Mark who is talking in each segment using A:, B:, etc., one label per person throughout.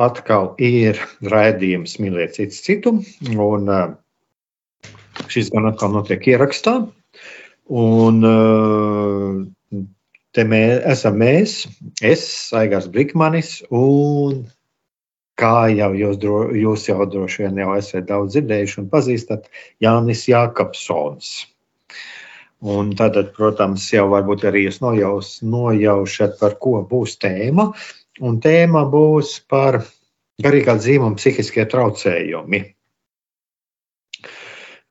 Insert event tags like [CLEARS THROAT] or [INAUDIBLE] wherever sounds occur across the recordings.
A: atkal ir raidījums Mīliet citu citu. Un, šis gan atkal notiek ierakstā. Un te mēs esam mēs, es, Aigars Brikmanis, un kā jau jūs, dro, jūs jau droši vien jau esat daudz dzirdējuši un pazīstat, Jānis Jākapsons. Un tad, protams, jau varbūt arī jūs nojaus, nojaušat, par ko būs tēma. Un tēma būs par garīgā dzīvuma psihiskie traucējumi.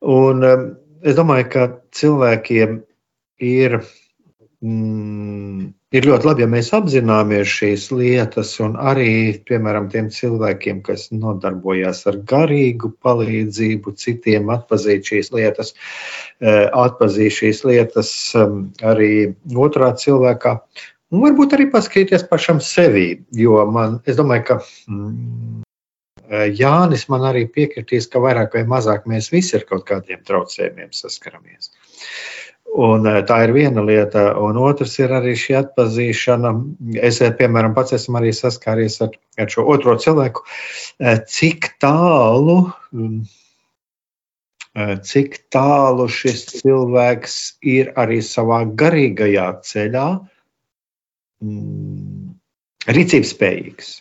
A: Un es domāju, ka cilvēkiem ir mm, ir ļoti labi, ja mēs apzināmies šīs lietas, un arī, piemēram, tiem cilvēkiem, kas nodarbojas ar garīgu palīdzību, citiem atpazīt šīs lietas, eh, atpazīt šīs lietas um, arī otrā cilvēkā. Un varbūt arī paskatīties pašam sevi, jo man, es domāju, ka mm, Jānis man arī piekritīs, ka vairāk vai mazāk mēs visi ar kaut kādiem traucējumiem saskaramies. Un, eh, tā ir viena lieta, un otrs ir arī šī atpazīšana. Es, eh, piemēram, pats esmu arī saskāries ar, ar šo otro cilvēku, eh, cik tālu, mm, cik tālu šis cilvēks ir arī savā garīgajā ceļā mm, rīcības spējīgs.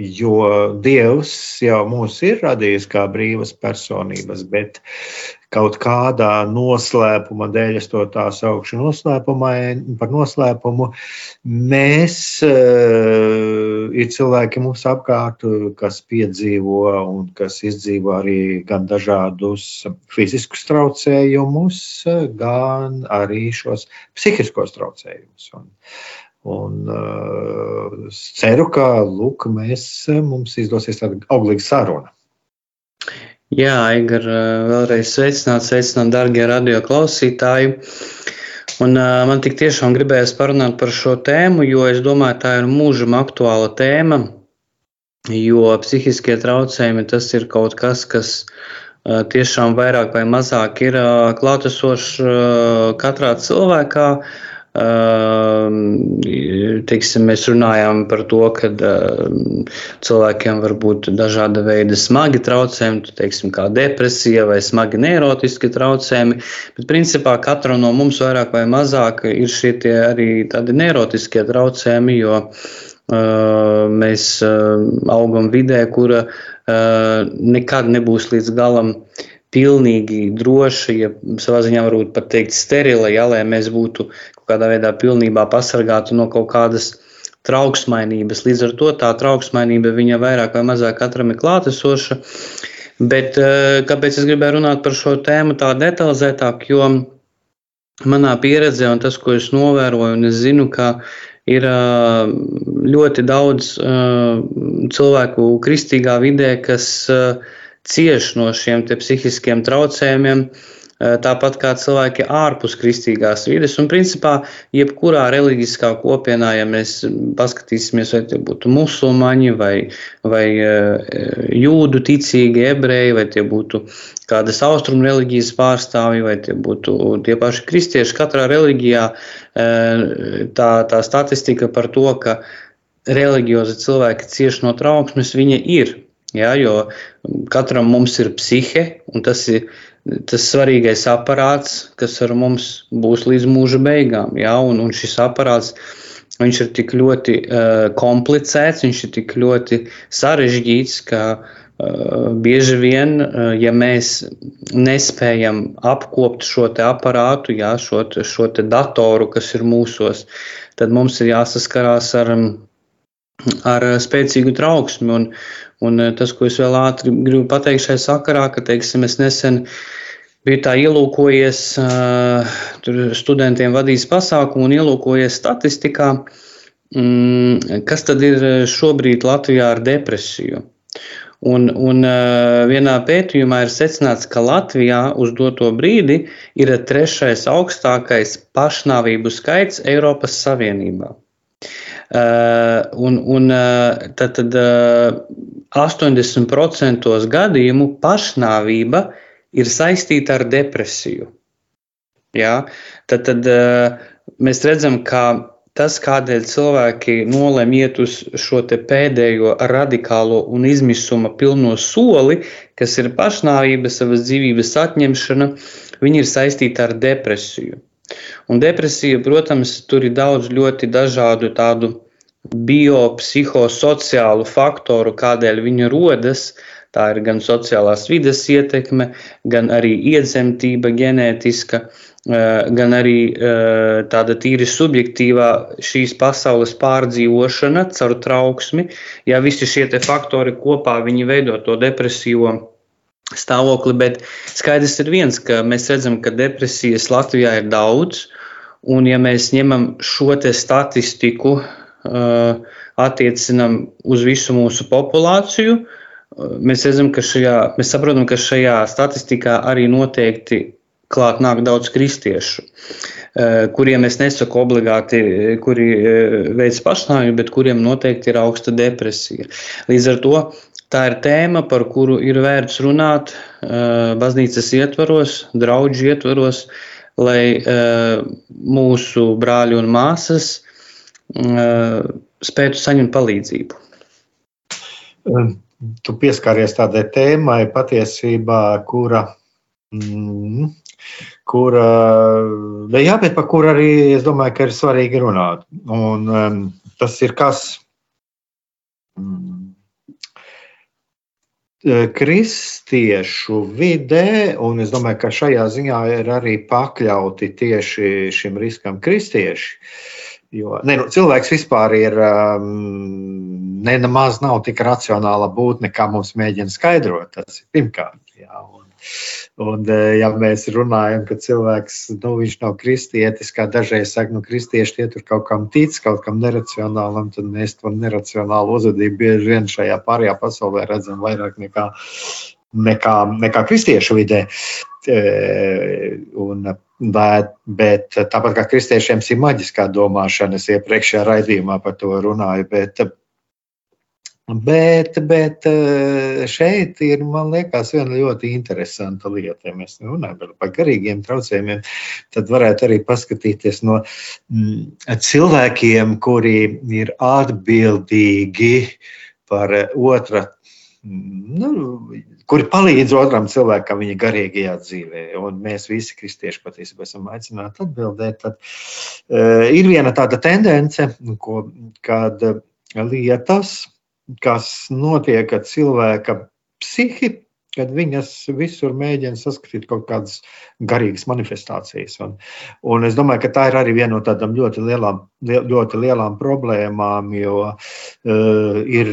A: Jo Dievs jau mūs ir radījis kā brīvas personības, bet kaut kādā noslēpuma dēļ, es to tā saukšu par noslēpumu, mēs uh, ir cilvēki mums apkārt, kas piedzīvo un kas izdzīvo arī gan dažādus fiziskus traucējumus, gan arī šos psihiskos traucējumus. Un, Un uh, es ceru, ka lūk, mēs, mums izdosies tāda auglīga saruna.
B: Jā, Aigar, uh, vēlreiz sveicināt, sveicināt, darbie radioklausītāji. Un, uh, man tik tiešām gribējās parunāt par šo tēmu, jo es domāju, tā ir mūžam aktuāla tēma. Jo psihiskie traucējumi tas ir kaut kas, kas uh, tiešām vairāk vai mazāk ir uh, klātesošs uh, katrā cilvēkā. Uh, Teiksim, mēs runājām par to, ka cilvēkiem var būt dažāda veida smagi traucējumi, teiksim, kā depresija vai smagi neirotiski traucējumi. Bet principā katram no mums vairāk vai mazāk ir šie arī tādi neirotiskie traucējumi, jo mēs augam vidē, kura nekad nebūs līdz galam pilnīgi droša, ja savā ziņā varbūt pat teikt sterila, ja, lai mēs būtu kādā veidā pilnībā pasargāti no kaut kādas trauksmainības. Līdz ar to tā trauksmainība viņa vairāk vai mazāk katram ir klātesoša. Bet eh, kāpēc es gribēju runāt par šo tēmu tā detalizētāk? Jo manā pieredzē un tas, ko es novēroju, un es zinu, ka ir eh, ļoti daudz eh, cilvēku kristīgā vidē, kas cieš no šiem psihiskiem traucējumiem, eh, tāpat kā cilvēki ārpus kristīgās vides. Un, principā, jebkurā reliģiskā kopienā, ja mēs paskatīsimies, vai tie būtu musulmaņi, vai, vai eh, jūdu ticīgi ebreji, vai tie būtu kādas austrumu reliģijas pārstāvji, vai tie būtu tie paši kristieši, katrā reliģijā eh, tā, tā statistika par to, ka reliģiozi cilvēki cieši no trauksmes, viņa ir. Ja, jo katram mums ir psihe, un tas ir tas svarīgais aparāts, kas ar mums būs līdz mūža beigām. Ja, un, un šis aparāts ir tik ļoti uh, komplicēts, viņš ir tik ļoti sarežģīts, ka uh, bieži vien, uh, ja mēs nespējam apkopot šo aparātu, jā, šo, šo datoru, kas ir mūsos, tad mums ir jāsaskarās ar, ar spēcīgu trauksmi. Un, un tas, ko es vēl ātri gribu pateikt šajā sakarā, ka teiksim, es nesen biju tā ielūkojies, tur studentiem vadījis pasākumu un ielūkojies statistikā, mm, kas tad ir šobrīd Latvijā ar depresiju. Un, un vienā pētījumā ir secināts, ka Latvijā uz doto brīdi ir trešais augstākais pašnāvību skaits Eiropas Savienībā. Un, un tad, tad 80% gadījumu pašnāvība ir saistīta ar depresiju. Ja? Tad, tad mēs redzam, ka tas, kādēļ cilvēki nolem iet uz šo pēdējo radikālo un izmisuma pilno soli, kas ir pašnāvība, savas dzīvības atņemšana, viņi ir saistīti ar depresiju. Un depresija, protams, tur ir daudz ļoti dažādu tādu biopsihosociālu faktoru, kādēļ viņa rodas. Tā ir gan sociālās vides ietekme, gan arī iedzemtība, ģenētiska, eh, gan arī eh, tāda tīri subjektīvā šīs pasaules pārdzīvošana caur trauksmi. Ja visi šie faktori kopā veido to depresīvo stāvokli, bet skaidrs ir viens, ka mēs redzam, ka depresijas Latvijā ir daudz, un ja mēs ņemam šo statistiku, uh, attiecinam uz visu mūsu populāciju, Mēs redzam, ka šajā, mēs saprotam, ka šajā statistikā arī noteikti klāt nāk daudz kristiešu, kuriem es nesaku obligāti, kuri veids pašnāvību, bet kuriem noteikti ir augsta depresija. Līdz ar to tā ir tēma, par kuru ir vērts runāt baznīcas ietvaros, draugu ietvaros, lai mūsu brāļi un māsas spētu saņemt palīdzību.
A: Tu pieskaries tādai tēmai patiesībā, kura. Mm, kura, jā, bet par kuru arī es domāju, ka ir svarīgi runāt. Un, um, tas ir kas mm, kristiešu vidē, un es domāju, ka šajā ziņā ir arī pakļauti tieši šim riskam kristieši. Jo ne, nu, cilvēks vispār ir um, ne nemaz nav tik racionāla būtne, kā mums mēģina skaidrot. Tas ir pirmkārt. Jā, un, un, e, ja mēs runājam, ka cilvēks nu, nav kristietis, kā dažreiz saka, nu, kristieši tie tur kaut kam tic, kaut kam neracionālam, tad mēs to neracionālu uzvedību bieži vien šajā pārējā pasaulē redzam vairāk nekā, nekā, nekā kristiešu vidē. E, un, bet, bet tāpat kā kristiešiem ir maģiskā domāšana, es iepriekšējā raidījumā par to runāju. Bet, Bet, bet eh, šeit ir, liekas, viena ļoti interesanta lieta. Ja mēs runājam par garīgiem traucējumiem, tad varētu arī paskatīties no mm, cilvēkiem, kuri ir atbildīgi par otra, mm, nu, kuri palīdz otram cilvēkam viņa garīgajā dzīvē. Un mēs visi kristieši patiesībā esam aicināti atbildēt. Tad, uh, ir viena tāda tendence, ko, kad lietas, kas notiek ar cilvēka psihi, kad viņas visur mēģina saskatīt kaut kādas garīgas manifestācijas. Un, un es domāju, ka tā ir arī viena no tādām ļoti lielām, ļoti lielām problēmām, jo uh, ir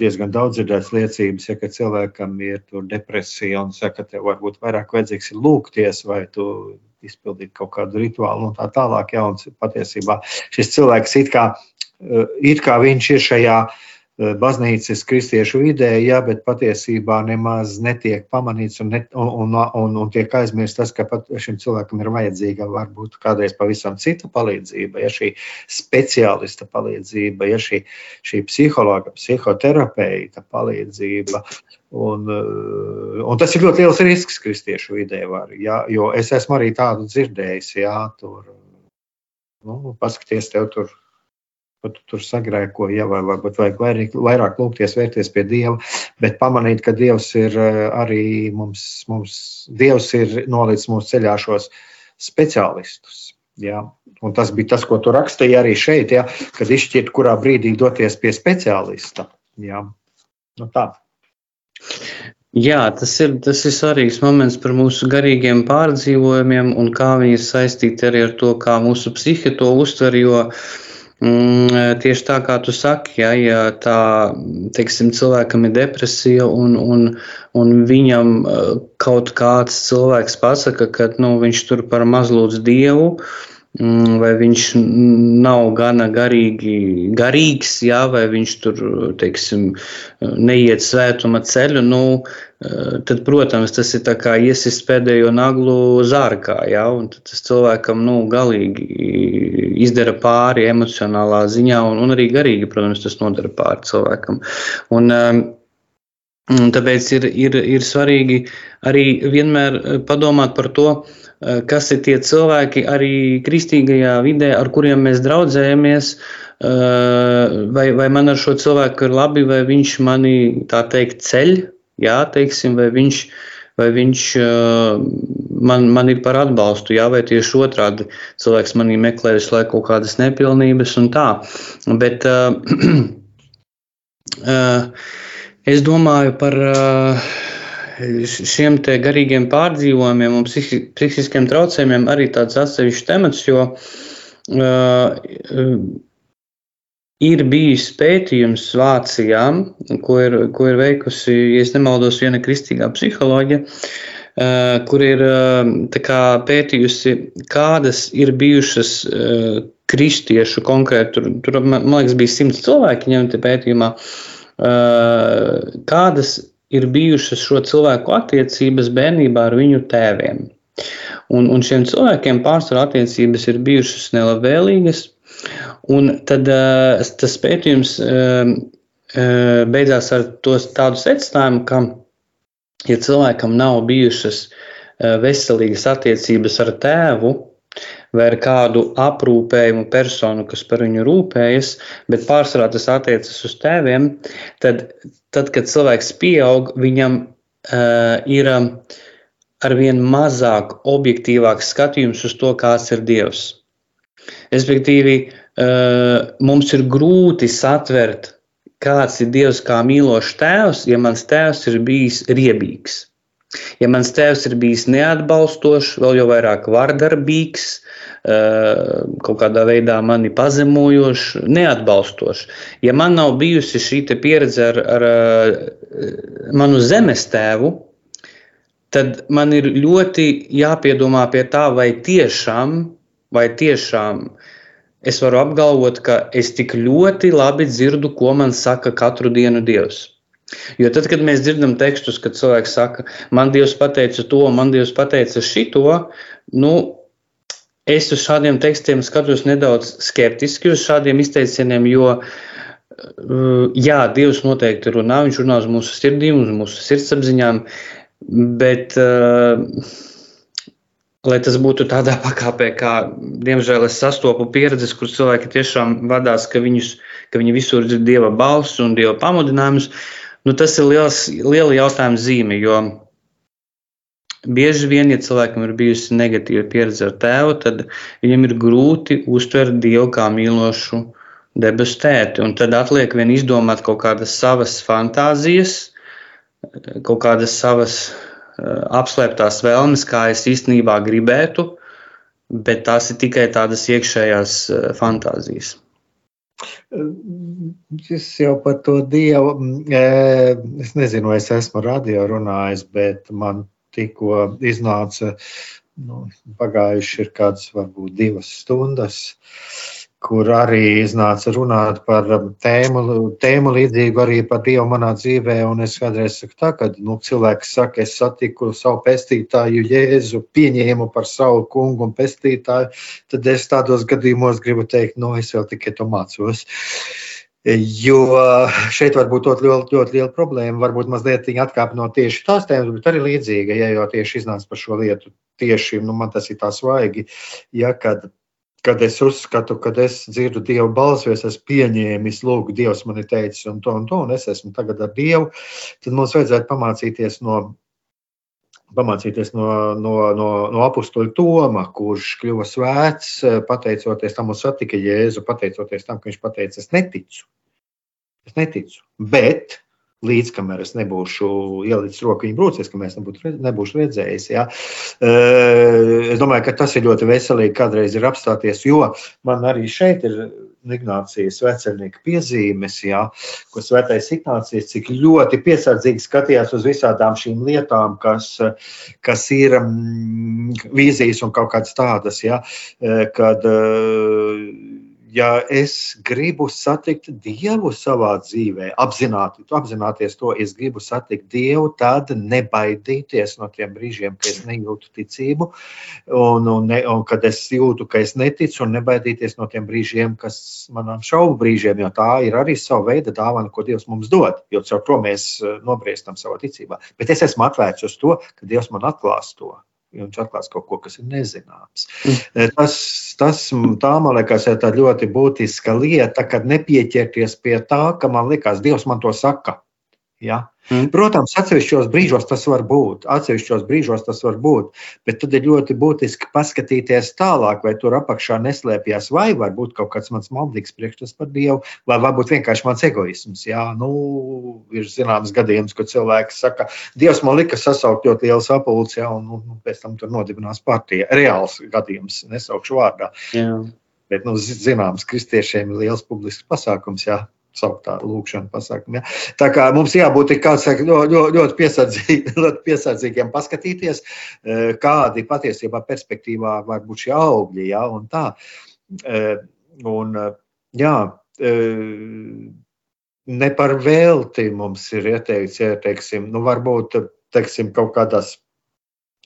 A: diezgan daudz dzirdētas liecības, ja cilvēkam ir depresija un saka, ka tev varbūt vairāk vajadzīgs ir lūgties vai tu izpildīt kaut kādu rituālu un tā tālāk. Ja, un patiesībā šis cilvēks it kā, it kā viņš ir šajā uh, Eh, baznīcas kristiešu vidē, jā, bet patiesībā nemaz netiek pamanīts un, net, un, un, un, tiek aizmirsts tas, ka šim cilvēkam ir vajadzīga varbūt kādreiz pavisam cita palīdzība, ja šī speciālista palīdzība, ja šī, šī psihologa, psihoterapeita palīdzība. Un, eh, un tas ir ļoti liels risks kristiešu vidē, var, ja, jo es esmu arī tādu dzirdējis, jā, tur, nu, paskaties, tev tur pat tur sagrēko, ja, vai varbūt vajag vairāk, vairāk lūgties, vērties pie Dieva, bet pamanīt, ka Dievs ir eh, arī mums, mums Dievs ir nolicis mūsu ceļā šos speciālistus. Jā. Un tas bija tas, ko tu rakstīji arī šeit, jā, kad izšķirt, kurā brīdī doties pie speciālista. Jā. Nu, tā.
B: Jā, tas ir, tas ir svarīgs moments par mūsu garīgiem pārdzīvojumiem un kā viņi ir saistīti arī ar to, kā mūsu psihe to uztver. Jo mm, tieši tā kā tu saki, ja, ja tā teiksim, cilvēkam ir depresija un, un, un viņam eh, kaut kāds cilvēks pasaka, ka nu, viņš tur par maz lūdz dievu. Uh, Mm, vai viņš nav gana garīgi, garīgs, jā, vai viņš tur, teiksim, neiet svētuma ceļu, nu, tad, protams, tas ir kā iesist pēdējo naglu zārkā, jā, tas cilvēkam, nu, galīgi izdara pāri emocionālā ziņā, un, un arī garīgi, protams, tas nodara pāri cilvēkam. Un, tāpēc ir, ir, ir svarīgi arī vienmēr padomāt par to, Eh, kas ir tie cilvēki arī kristīgajā vidē, ar kuriem mēs draudzējamies, eh, vai, vai man ar šo cilvēku ir labi, vai viņš mani tā teikt ceļ, jā, teiksim, vai viņš, vai viņš eh, man, man ir par atbalstu, jā, vai tieši otrādi cilvēks manī meklē visu laiku kaut kādas nepilnības un tā. Bet uh, uh, [CLEARS THROAT] es domāju par. Uh, šiem garīgiem pārdzīvojumiem un psihi, psihiskiem traucējumiem arī tāds atsevišķs temats, jo uh, ir bijis pētījums Vācijā, ko ir, ko ir veikusi, ja nemaldos, viena kristīgā psiholoģija, uh, kur ir uh, kā, pētījusi, kādas ir bijušas uh, kristiešu konkrēti, tur, tur man liekas, bija simts cilvēki ņemti pētījumā, kādas ir bijušas šo cilvēku attiecības bērnībā ar viņu tēviem. Un, un šiem cilvēkiem pārsvarā attiecības ir bijušas nelabvēlīgas. Un tad uh, tas pētījums uh, uh, beidzās ar tos, tādu secinājumu, ka, ja cilvēkam nav bijušas veselīgas attiecības ar tēvu, vai ar kādu aprūpējumu personu, kas par viņu rūpējas, bet pārsvarā tas attiecas uz tēviem, tad, tad kad cilvēks pieaug, viņam uh, ir um, arvien mazāk objektīvāks skatījums uz to, kāds ir Dievs. Respektīvi, uh, mums ir grūti satvert, kāds ir Dievs kā mīlošs tēvs, ja mans tēvs ir bijis riebīgs. Ja mans tēvs ir bijis neatbalstošs, vēl jau vairāk vardarbīgs, eh, kaut kādā veidā mani pazemojošs, neatbalstošs. Ja man nav bijusi šī pieredze ar, ar eh, manu zemes tēvu, tad man ir ļoti jāpiedomā pie tā, vai tiešām, vai tiešām es varu apgalvot, ka es tik ļoti labi dzirdu, ko man saka katru dienu Dievs. Jo tad, kad mēs dzirdam tekstus, kad cilvēks saka, man Dievs pateica to, man Dievs pateica šito, nu, es uz šādiem tekstiem skatos nedaudz skeptiski uz šādiem izteicieniem, jo, uh, jā, Dievs noteikti runā, viņš runā uz mūsu sirdīm, uz mūsu sirdsapziņām, bet, uh, lai tas būtu tādā pakāpē, kā, diemžēl, es sastopu pieredzes, kur cilvēki tiešām vadās, ka, viņus, ka viņi visur dzird Dieva balss un Dieva pamudinājumus, Nu, tas ir liels, liela jautājuma zīme, jo bieži vien, ja cilvēkam ir bijusi negatīva pieredze ar tēvu, tad viņam ir grūti uztvert Dievu kā mīlošu debesu tēti. Un tad atliek vien izdomāt kaut kādas savas fantāzijas, kaut kādas savas uh, apslēptās vēlmes, kā es īstenībā gribētu, bet tās ir tikai tādas iekšējās uh, fantāzijas.
A: Es jau par to dievu, es nezinu, vai es esmu radio runājis, bet man tikko iznāca, nu, pagājuši ir kāds varbūt divas stundas kur arī iznāca runāt par um, tēmu, tēmu līdzīgu arī par Dievu manā dzīvē. Un es kādreiz saku tā, ka nu, cilvēks saka, es satiku savu pestītāju Jēzu, pieņēmu par savu kungu un pestītāju, tad es tādos gadījumos gribu teikt, nu, es vēl tikai to mācos. Jo šeit var būt ļoti, ļoti, ļoti liela problēma. Varbūt mazliet atkāp no tieši tās tēmas, bet arī līdzīga, ja jau tieši iznāca par šo lietu. Tieši nu, man tas ir tā svaigi, ja kad kad es uzskatu, kad es dzirdu Dieva balsi, es esmu pieņēmis, lūk, Dievs man ir teicis un to un to, un es esmu tagad ar Dievu, tad mums vajadzētu pamācīties no, pamācīties no, no, no, no apakstuļa Toma, kurš kļuva svēts pateicoties tam, un satika Jēzu, pateicoties tam, ka viņš pateica, es neticu. Es neticu. Bet līdz kamēr es nebūšu ielicis roku viņa brūcēs, ka mēs nebūtu, nebūšu redzējis. Ja. Es domāju, ka tas ir ļoti veselīgi kādreiz ir apstāties, jo man arī šeit ir Ignācijas veceļnieka piezīmes, ja, ko svētais Ignācijas cik ļoti piesardzīgi skatījās uz visādām šīm lietām, kas, kas ir mm, vīzijas un kaut kādas tādas, ja, kad ja es gribu satikt Dievu savā dzīvē, apzināti, apzināties to, es gribu satikt Dievu, tad nebaidīties no tiem brīžiem, kad es nejūtu ticību, un, un, ne, un kad es jūtu, ka es neticu, un nebaidīties no tiem brīžiem, kas manām šaubu brīžiem, jo tā ir arī sava veida dāvana, ko Dievs mums dod, jo caur to mēs eh, nobriestam savā ticībā. Bet es esmu atvērts uz to, ka Dievs man atklās to ja viņš atklās kaut ko, kas ir nezināms. Mm. Tas, tas tā, man liekas, ir ļoti būtiska lieta, kad nepieķerties pie tā, ka man liekas, Dievs man to saka. Ja? Mm. Protams, atsevišķos brīžos tas var būt, atsevišķos brīžos tas var būt, bet tad ir ļoti būtiski paskatīties tālāk, vai tur apakšā neslēpjas, vai varbūt kaut kāds mans maldīgs priekšstats par Dievu, vai varbūt vienkārši mans egoisms. Jā, nu, ir zināms gadījums, kad cilvēks saka, Dievs man lika sasaukt ļoti lielu sapulci, un, un pēc tam tur nodibinās partija. Reāls gadījums, nesaukšu vārdā. Jā. Bet, nu, zināms, kristiešiem ir liels publisks pasākums, jā, sauktā lūkšana pasākuma. Ja? Tā kā mums jābūt saka, ļoti, ļoti, piesardzīgi, [LAUGHS] ļoti piesardzīgiem paskatīties, e, kādi patiesībā perspektīvā var būt šie augļi. Ja? Un tā, e, un, e, jā, ne par velti mums ir ieteikts, ja teiksim, nu, varbūt teiksim, kaut kādās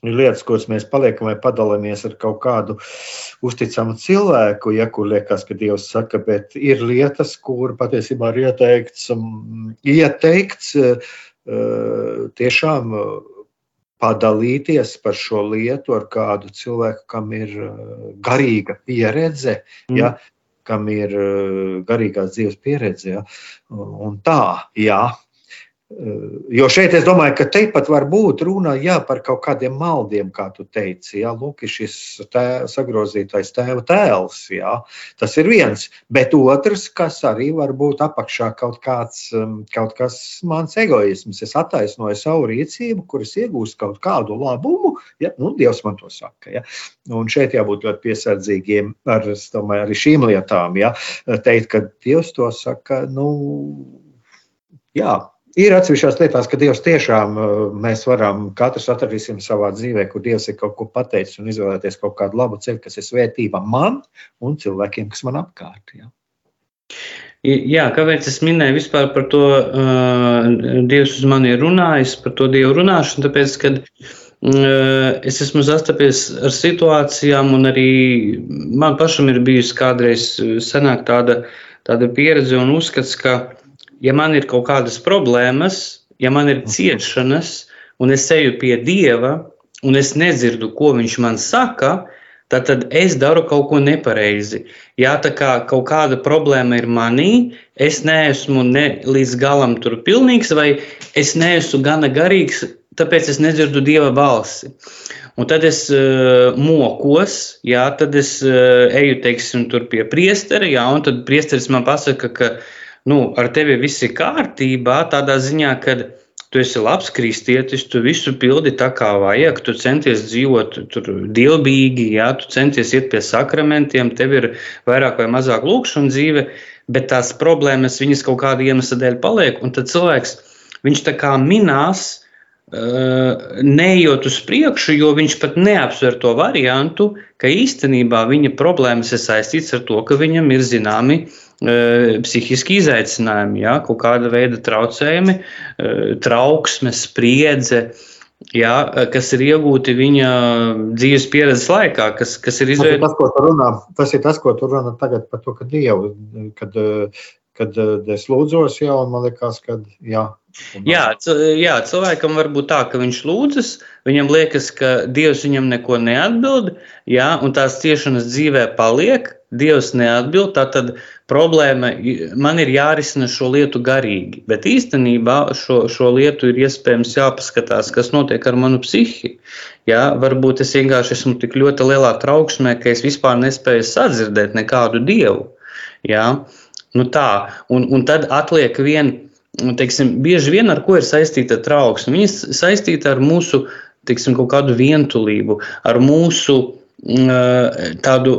A: ir lietas, kuras mēs paliekam vai padalāmies ar kaut kādu uzticamu cilvēku, ja kur liekas, ka Dievs saka, bet ir lietas, kur patiesībā ir ieteikts, um, ieteikts uh, tiešām padalīties par šo lietu ar kādu cilvēku, kam ir uh, garīga pieredze. Mm. Ja, kam ir uh, garīgās dzīves pieredze. Ja? Un tā, jā, Jo šeit es domāju, ka tepat var būt runa jā, par kaut kādiem maldiem, kā tu teici. Jā, lūk, šis tē, sagrozītais tēva tēls. Jā, tas ir viens. Bet otrs, kas arī var būt apakšā kaut kāds um, kaut kas mans egoisms. Es attaisnoju savu rīcību, kuras iegūst kaut kādu labumu. Ja? Nu, Dievs man to saka. Ja? Un šeit jābūt ļoti piesardzīgiem ar, domāju, šīm lietām. Ja? Teikt, ka Dievs to saka. Nu, jā, Ir atsevišķās lietās, ka Dievs tiešām uh, mēs varam, katrs atradīsim savā dzīvē, kur Dievs ir kaut ko pateicis un izvēlēties kaut kādu labu ceļu, kas ir svētība man un cilvēkiem, kas man apkārt. Ja.
B: Jā, kāpēc es minēju vispār par to, uh, Dievs uz mani ir runājis, par to Dievu runāšanu, tāpēc, kad uh, es esmu sastapies ar situācijām, un arī man pašam ir bijusi kādreiz senāk tāda, tāda pieredze un uzskats, ka ja man ir kaut kādas problēmas, ja man ir ciešanas, un es eju pie Dieva, un es nedzirdu, ko Viņš man saka, tad, tad es daru kaut ko nepareizi. Jā, tā kā kaut kāda problēma ir manī, es neesmu ne līdz galam tur pilnīgs, vai es neesmu gana garīgs, tāpēc es nedzirdu Dieva balsi. Un tad es uh, mokos, jā, tad es uh, eju teiksim, pie priestera, jā, un tad priesteris man pasaka, ka nu, ar tevi viss ir kārtībā, tādā ziņā, ka tu esi labs kristietis, tu visu pildi tā kā vajag, tu centies dzīvot dievbijīgi, jā, tu centies iet pie sakramentiem, tev ir vairāk vai mazāk lūkšana dzīve, bet tās problēmas viņas kaut kāda iemesla dēļ paliek, un tad cilvēks, viņš tā kā minās, neejot uz priekšu, jo viņš pat neapsver to variantu, ka īstenībā viņa problēmas ir saistīts ar to, ka viņam ir zināmi uh, psihiski izaicinājumi, ja, kaut kāda veida traucējumi, trauksme, spriedze. Jā, kas ir iegūti viņa dzīves pieredzes laikā, kas, kas ir
A: izveidojis. Tas, tas ir tas, ko tu runā tagad par to, ka Dievu, kad, kad es lūdzos, jā, un man liekas, ka jā,
B: Jā, jā, cilvēkam var būt tā, ka viņš lūdzas, viņam liekas, ka Dievs viņam neko neatbild, jā, un tās ciešanas dzīvē paliek, Dievs neatbild, tad problēma man ir jārisina šo lietu garīgi. Bet īstenībā šo, šo lietu ir iespējams jāpaskatās, kas notiek ar manu psihi. Jā, varbūt es vienkārši esmu tik ļoti lielā trauksmē, ka es vispār nespēju sadzirdēt nekādu dievu. Jā, nu tā, un, un tad atliek viena teiksim, bieži vien ar ko ir saistīta trauksme. Viņa saistīta ar mūsu teiksim, kaut kādu vientulību, ar mūsu mm, tādu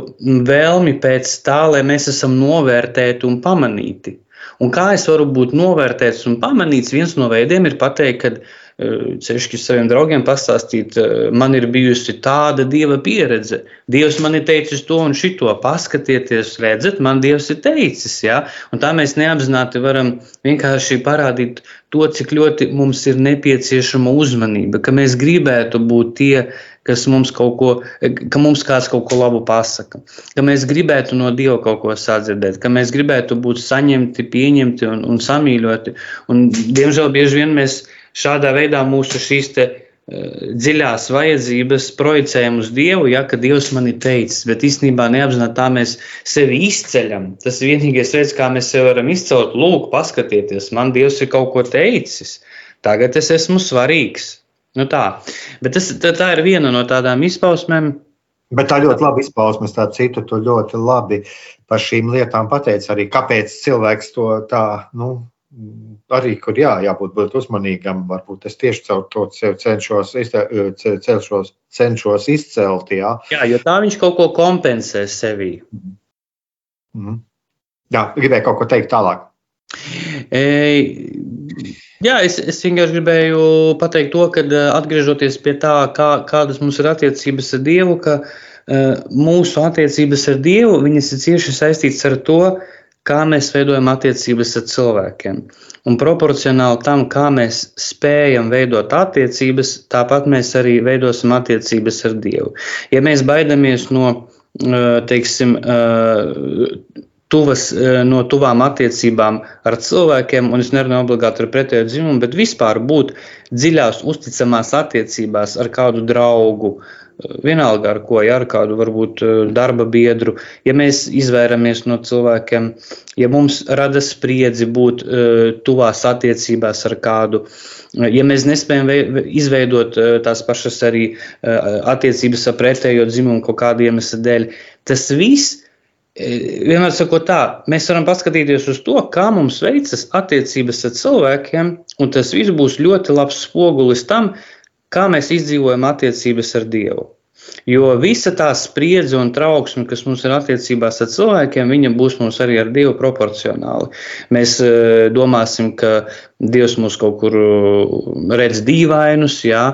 B: vēlmi pēc tā, lai mēs esam novērtēti un pamanīti. Un kā es varu būt novērtēts un pamanīts, viens no veidiem ir pateikt, ka Ceļšķis saviem draugiem pastāstīt, man ir bijusi tāda dieva pieredze. Dievs man ir teicis to un šito, paskatieties, redzat, man Dievs ir teicis. Ja? Un tā mēs neapzināti varam vienkārši parādīt to, cik ļoti mums ir nepieciešama uzmanība, ka mēs gribētu būt tie, kas mums kaut ko, ka mums kāds kaut ko labu pasaka, ka mēs gribētu no Dieva kaut ko sadzirdēt, ka mēs gribētu būt saņemti, pieņemti un, un samīļoti. Un, diemžēl bieži vien mēs šādā veidā mūsu šīs te, uh, dziļās vajadzības projicējam uz Dievu, ja ka Dievs man ir teicis, bet īstenībā neapzināti tā mēs sevi izceļam. Tas ir vienīgais veids, kā mēs sevi varam izcelt. Lūk, paskatieties, man Dievs ir kaut ko teicis. Tagad es esmu svarīgs. Nu tā. Bet tas, tā, tā ir viena no tādām izpausmēm.
A: Bet tā ļoti labi izpausmes, tā citu to ļoti labi par šīm lietām pateica arī, kāpēc cilvēks to tā, nu, arī, kur jā, jābūt būt uzmanīgam, varbūt es tieši caur to cenšos, cenšos, cenšos izcelt. Jā.
B: jā, jo tā viņš kaut ko kompensē sevī.
A: Mm. Jā, gribēju kaut ko teikt tālāk.
B: E, jā, es, es vienkārši gribēju pateikt to, ka atgriežoties pie tā, kā, kādas mums ir attiecības ar Dievu, ka uh, mūsu attiecības ar Dievu, ir cieši saistītas ar to, kā mēs veidojam attiecības ar cilvēkiem. Un proporcionāli tam, kā mēs spējam veidot attiecības, tāpat mēs arī veidosim attiecības ar Dievu. Ja mēs baidamies no, teiksim, tuvas, no tuvām attiecībām ar cilvēkiem, un es nerunāju obligāti ar pretējo dzimumu, bet vispār būt dziļās, uzticamās attiecībās ar kādu draugu, uh, vienalga ar ko, ja ar kādu varbūt eh, darba biedru, ja mēs izvairamies no cilvēkiem, ja mums rada spriedzi būt uh, tuvās attiecībās ar kādu, ja mēs nespējam izveidot uh, tās pašas arī uh, attiecības ar pretējo dzimumu kaut kādu iemeslu dēļ, tas viss. Vienmēr sakot, tā, mēs varam paskatīties uz to, kā mums veicas attiecības ar cilvēkiem, un tas viss būs ļoti labs spogulis tam, kā mēs izdzīvojam attiecības ar Dievu. Jo visa tā spriedze un trauksme, kas mums ir attiecībās ar cilvēkiem, viņa būs mums arī ar Dievu proporcionāli. Mēs uh, domāsim, ka Dievs mūs kaut kur redz dīvainus, jā,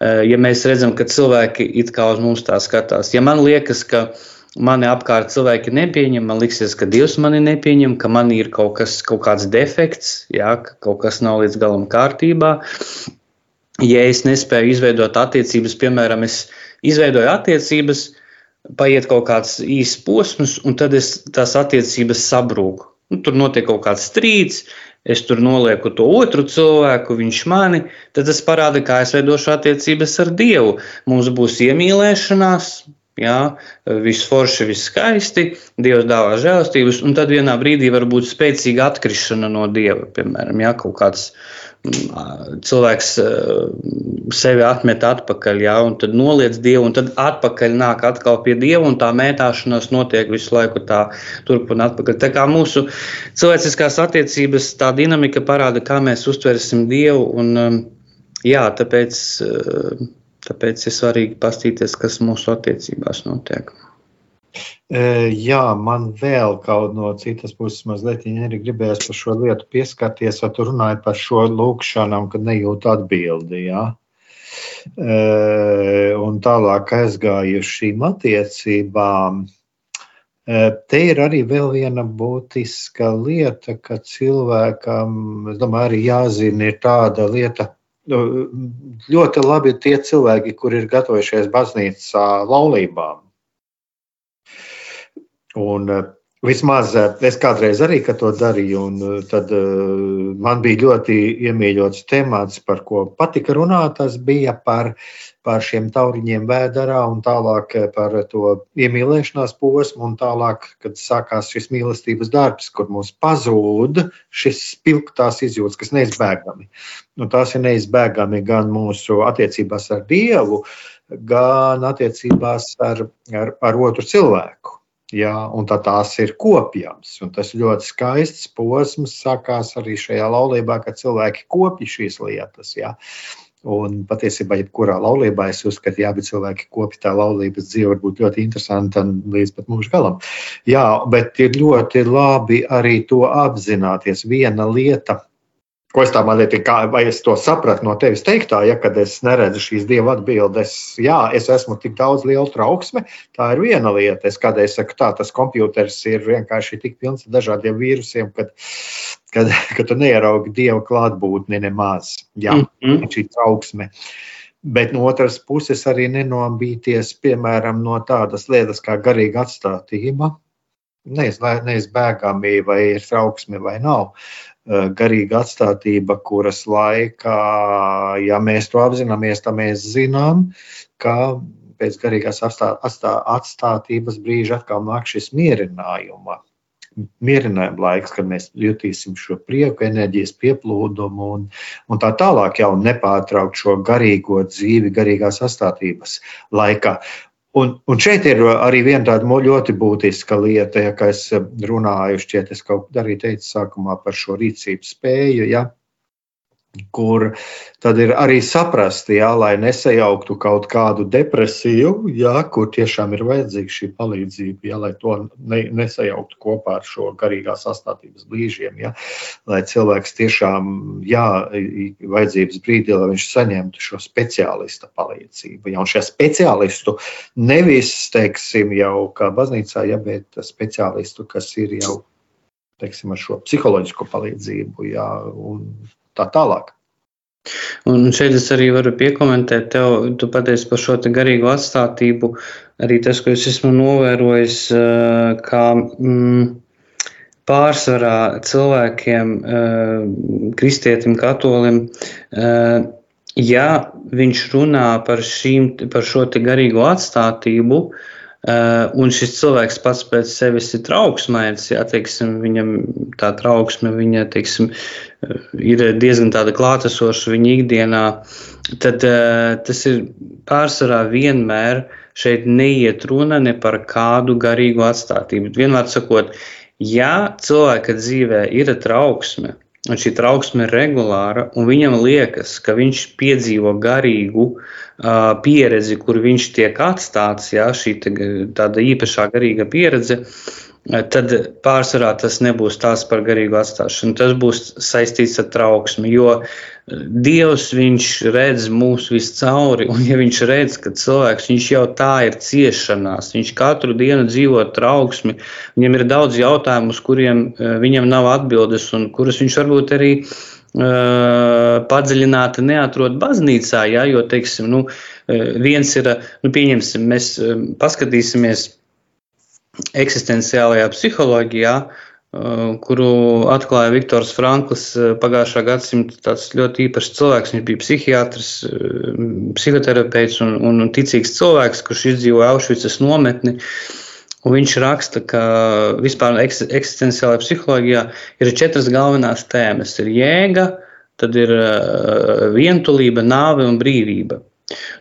B: ja mēs redzam, ka cilvēki it kā uz mums tā skatās. Ja man liekas, ka mani apkārt cilvēki nepieņem, man liekas, ka Dievs mani nepieņem, ka man ir kaut, kas, kaut kāds defekts, jā, ka kaut kas nav līdz galam kārtībā ja es nespēju izveidot attiecības, piemēram, es izveidoju attiecības, paiet kaut kāds īsts posms, un tad es, tās attiecības sabrūk. Nu, tur notiek kaut kāds strīds, es tur nolieku to otru cilvēku, viņš mani, tad tas parāda, kā es veidošu attiecības ar Dievu. Mums būs iemīlēšanās, jā, viss forši, viss skaisti, Dievs dāvā žēlastības, un tad vienā brīdī var būt spēcīga atkrišana no Dieva, piemēram, jā, kaut kāds cilvēks sevi atmet atpakaļ, ja, un tad noliec dievu, un tad atpakaļ nāk atkal pie dieva, un tā mētāšanās notiek visu laiku tā turp un atpakaļ. Tā kā mūsu cilvēciskās attiecības, tā dinamika parāda, kā mēs uztversim dievu, un jā, tāpēc, tāpēc ir svarīgi pastīties, kas mūsu attiecībās notiek.
A: Jā, man vēl kaut no citas puses mazliet arī gribējās par šo lietu pieskarties, vai tu runāji par šo lūkšanām, kad nejūt atbildi. Jā. Un tālāk aizgāju šīm attiecībām. Te ir arī viena būtiska lieta, ka cilvēkam, es domāju, arī jāzina, ir tāda lieta, ļoti labi tie cilvēki, kur ir gatavojušies baznīcā laulībām. Un, Vismaz es kādreiz arī to darīju, un tad uh, man bija ļoti iemīļots temats, par ko patika runāt. Tas bija par par šiem tauriņiem vēderā un tālāk eh, par to iemīlēšanās posmu un tālāk, kad sākās šis mīlestības darbs, kur mums pazūd šis spilgtās izjūtas, kas neizbēgami. Nu, tās ir neizbēgami gan mūsu attiecībās ar Dievu, gan attiecībās ar, ar, ar otru cilvēku. Jā, un tā tās ir kopjams. Un tas ļoti skaists posms sākās arī šajā laulībā, kad cilvēki kopja šīs lietas. Jā. Un patiesībā, jebkurā laulībā, es uzskatu, ja abi cilvēki kopja tā laulības dzīve, var būt ļoti interesanta līdz pat mūža galam. Jā, bet ir ļoti labi arī to apzināties. Viena lieta, Ko es tā mazliet, kā, vai es to sapratu no tevis teiktā, ja kad es neredzu šīs dieva atbildes, jā, es esmu tik daudz liela trauksme, tā ir viena lieta. Es kādreiz saku, tā tas kompjuters ir vienkārši tik pilns ar dažādiem vīrusiem, kad, kad, kad tu neieraugi dieva klātbūtni nemaz. Jā, mm -hmm. šī trauksme. Bet no otras puses arī nenobīties, piemēram, no tādas lietas kā garīga atstātība. Neiz, neizbēgami, vai ir trauksme vai nav. Garīga atstātība, kuras laikā, ja mēs to apzināmies, tad mēs zinām, ka pēc garīgās atstā, atstā, atstātības brīža atkal nāk šis mierinājuma. Mierinājuma laiks, kad mēs jutīsim šo prieku, enerģijas pieplūdumu un, un tā tālāk, jau nepārtraukt šo garīgo dzīvi, garīgās attīstības laikā. Un, un šeit ir arī viena tāda ļoti būtiska lieta, ja, kā es runāju, šķiet, es kaut arī teicu sākumā par šo rīcības spēju. Ja, kur tad ir arī saprast, jā, lai nesajauktu kaut kādu depresiju, jā, kur tiešām ir vajadzīga šī palīdzība, jā, lai to ne, nesajauktu kopā ar šo garīgās astātības brīžiem, jā, lai cilvēks tiešām, jā, vajadzības brīdī, lai viņš saņemtu šo speciālista palīdzību. Jā, un šie speciālistu nevis, teiksim, jau kā baznīcā, jā, bet speciālistu, kas ir jau, teiksim, ar šo psiholoģisko palīdzību, jā, un tā tālāk.
B: Un šeit es arī varu piekomentēt, tev, tu pateici par šo garīgo atstātību. Arī tas, ko es esmu novērojis, eh, kā mm, pārsvarā cilvēkiem, eh, kristietim, katolim, eh, ja viņš runā par, šīm, par šo garīgo atstātību, Uh, un šis cilvēks pats pēc sevis ir teiksim, viņam tā trauksme viņa, teiksim, ir diezgan klātesoša viņa ikdienā, tad uh, tas ir pārsvarā vienmēr šeit neiet runa ne par kādu garīgu atstātību. Vienmēr sakot, ja cilvēka dzīvē ir trauksme, un šī trauksme ir regulāra, un viņam liekas, ka viņš piedzīvo garīgu uh, pieredzi, kur viņš tiek atstāts, jā, šī tāda īpašā garīga pieredze, tad pārsvarā tas nebūs tās par garīgu atstāšanu. Tas būs saistīts ar trauksmi, jo Dievs viņš redz mūs viscauri, un ja viņš redz, ka cilvēks jau tā ir ciešanās, viņš katru dienu dzīvo trauksmi, viņam ir daudz jautājumu, uz kuriem eh, viņam nav atbildes, un kurus viņš varbūt arī Uh, padziļināti neatrod baznīcā, ja, jo, teiksim, nu, viens ir, nu, pieņemsim, mēs paskatīsimies eksistenciālajā psiholoģijā, uh, kuru atklāja Viktors Franklis uh, pagājušā gadsimta tāds ļoti īpašs cilvēks. Viņš bija psihiatrs, uh, psihoterapeits un, un, ticīgs cilvēks, kurš izdzīvoja Aušvicas nometni. Un viņš raksta, ka vispār eksistenciālajā psiholoģijā ir četras galvenās tēmas. Ir jēga, tad ir vientulība, nāve un brīvība.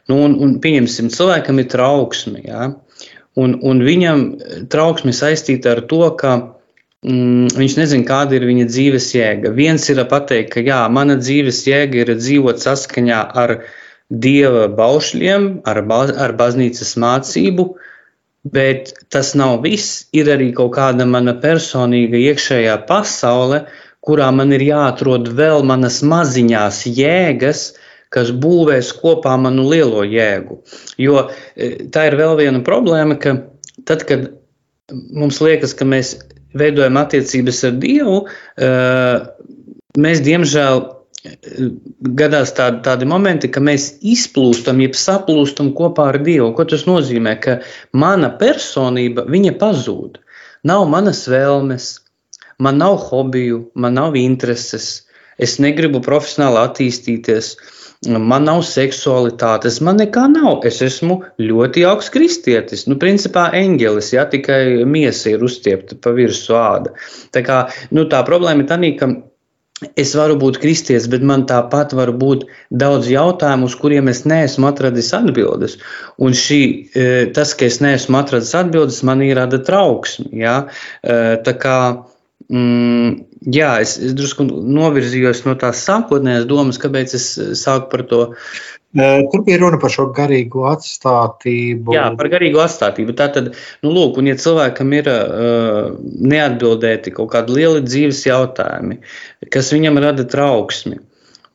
B: Nu, un, un pieņemsim, cilvēkam ir trauksme. Ja? Un, un viņam trauksme saistīta ar to, ka mm, viņš nezina, kāda ir viņa dzīves jēga. Viens ir pateikt, ka jā, mana dzīves jēga ir dzīvot saskaņā ar dieva baušļiem, ar, baz, ar baznīcas mācību, bet tas nav viss. Ir arī kaut kāda mana personīga iekšējā pasaule, kurā man ir jāatrod vēl manas maziņās jēgas, kas būvēs kopā manu lielo jēgu. Jo e, tā ir vēl viena problēma, ka tad, kad mums liekas, ka mēs veidojam attiecības ar Dievu, e, mēs diemžēl e, gadās tādi, tādi momenti, ka mēs izplūstam, jeb saplūstam kopā ar Dievu. Ko tas nozīmē? Ka mana personība pazūd. nav manas vēlmes, man nav hobiju, man nav intereses, es negribu profesionāli attīstīties, man nav seksualitātes, man nekā nav. Es esmu ļoti augsts kristietis, nu, principā eņģelis, ja tikai miesa ir uzstiepta pa virsmu āda. Tā, kā, nu, tā problēma ir tā, ka es varu būt kristietis, bet man tāpat var būt daudz jautājumu, uz kuriem es neesmu atradis atbildes. Un šī, e, tas, ka es neesmu atradis atbildes, man ir rada trauksmi. Ja? E, tā kā mm, jā, es, es drusku novirzījos no tās sākotnējās domas, kāpēc es sāku par to
A: Tur bija runa par šo garīgo atstātību.
B: Jā, par garīgo atstātību. Tātad, nu, lūk, un ja cilvēkam ir uh, neatbildēti kaut kādi lieli dzīves jautājumi, kas viņam rada trauksmi,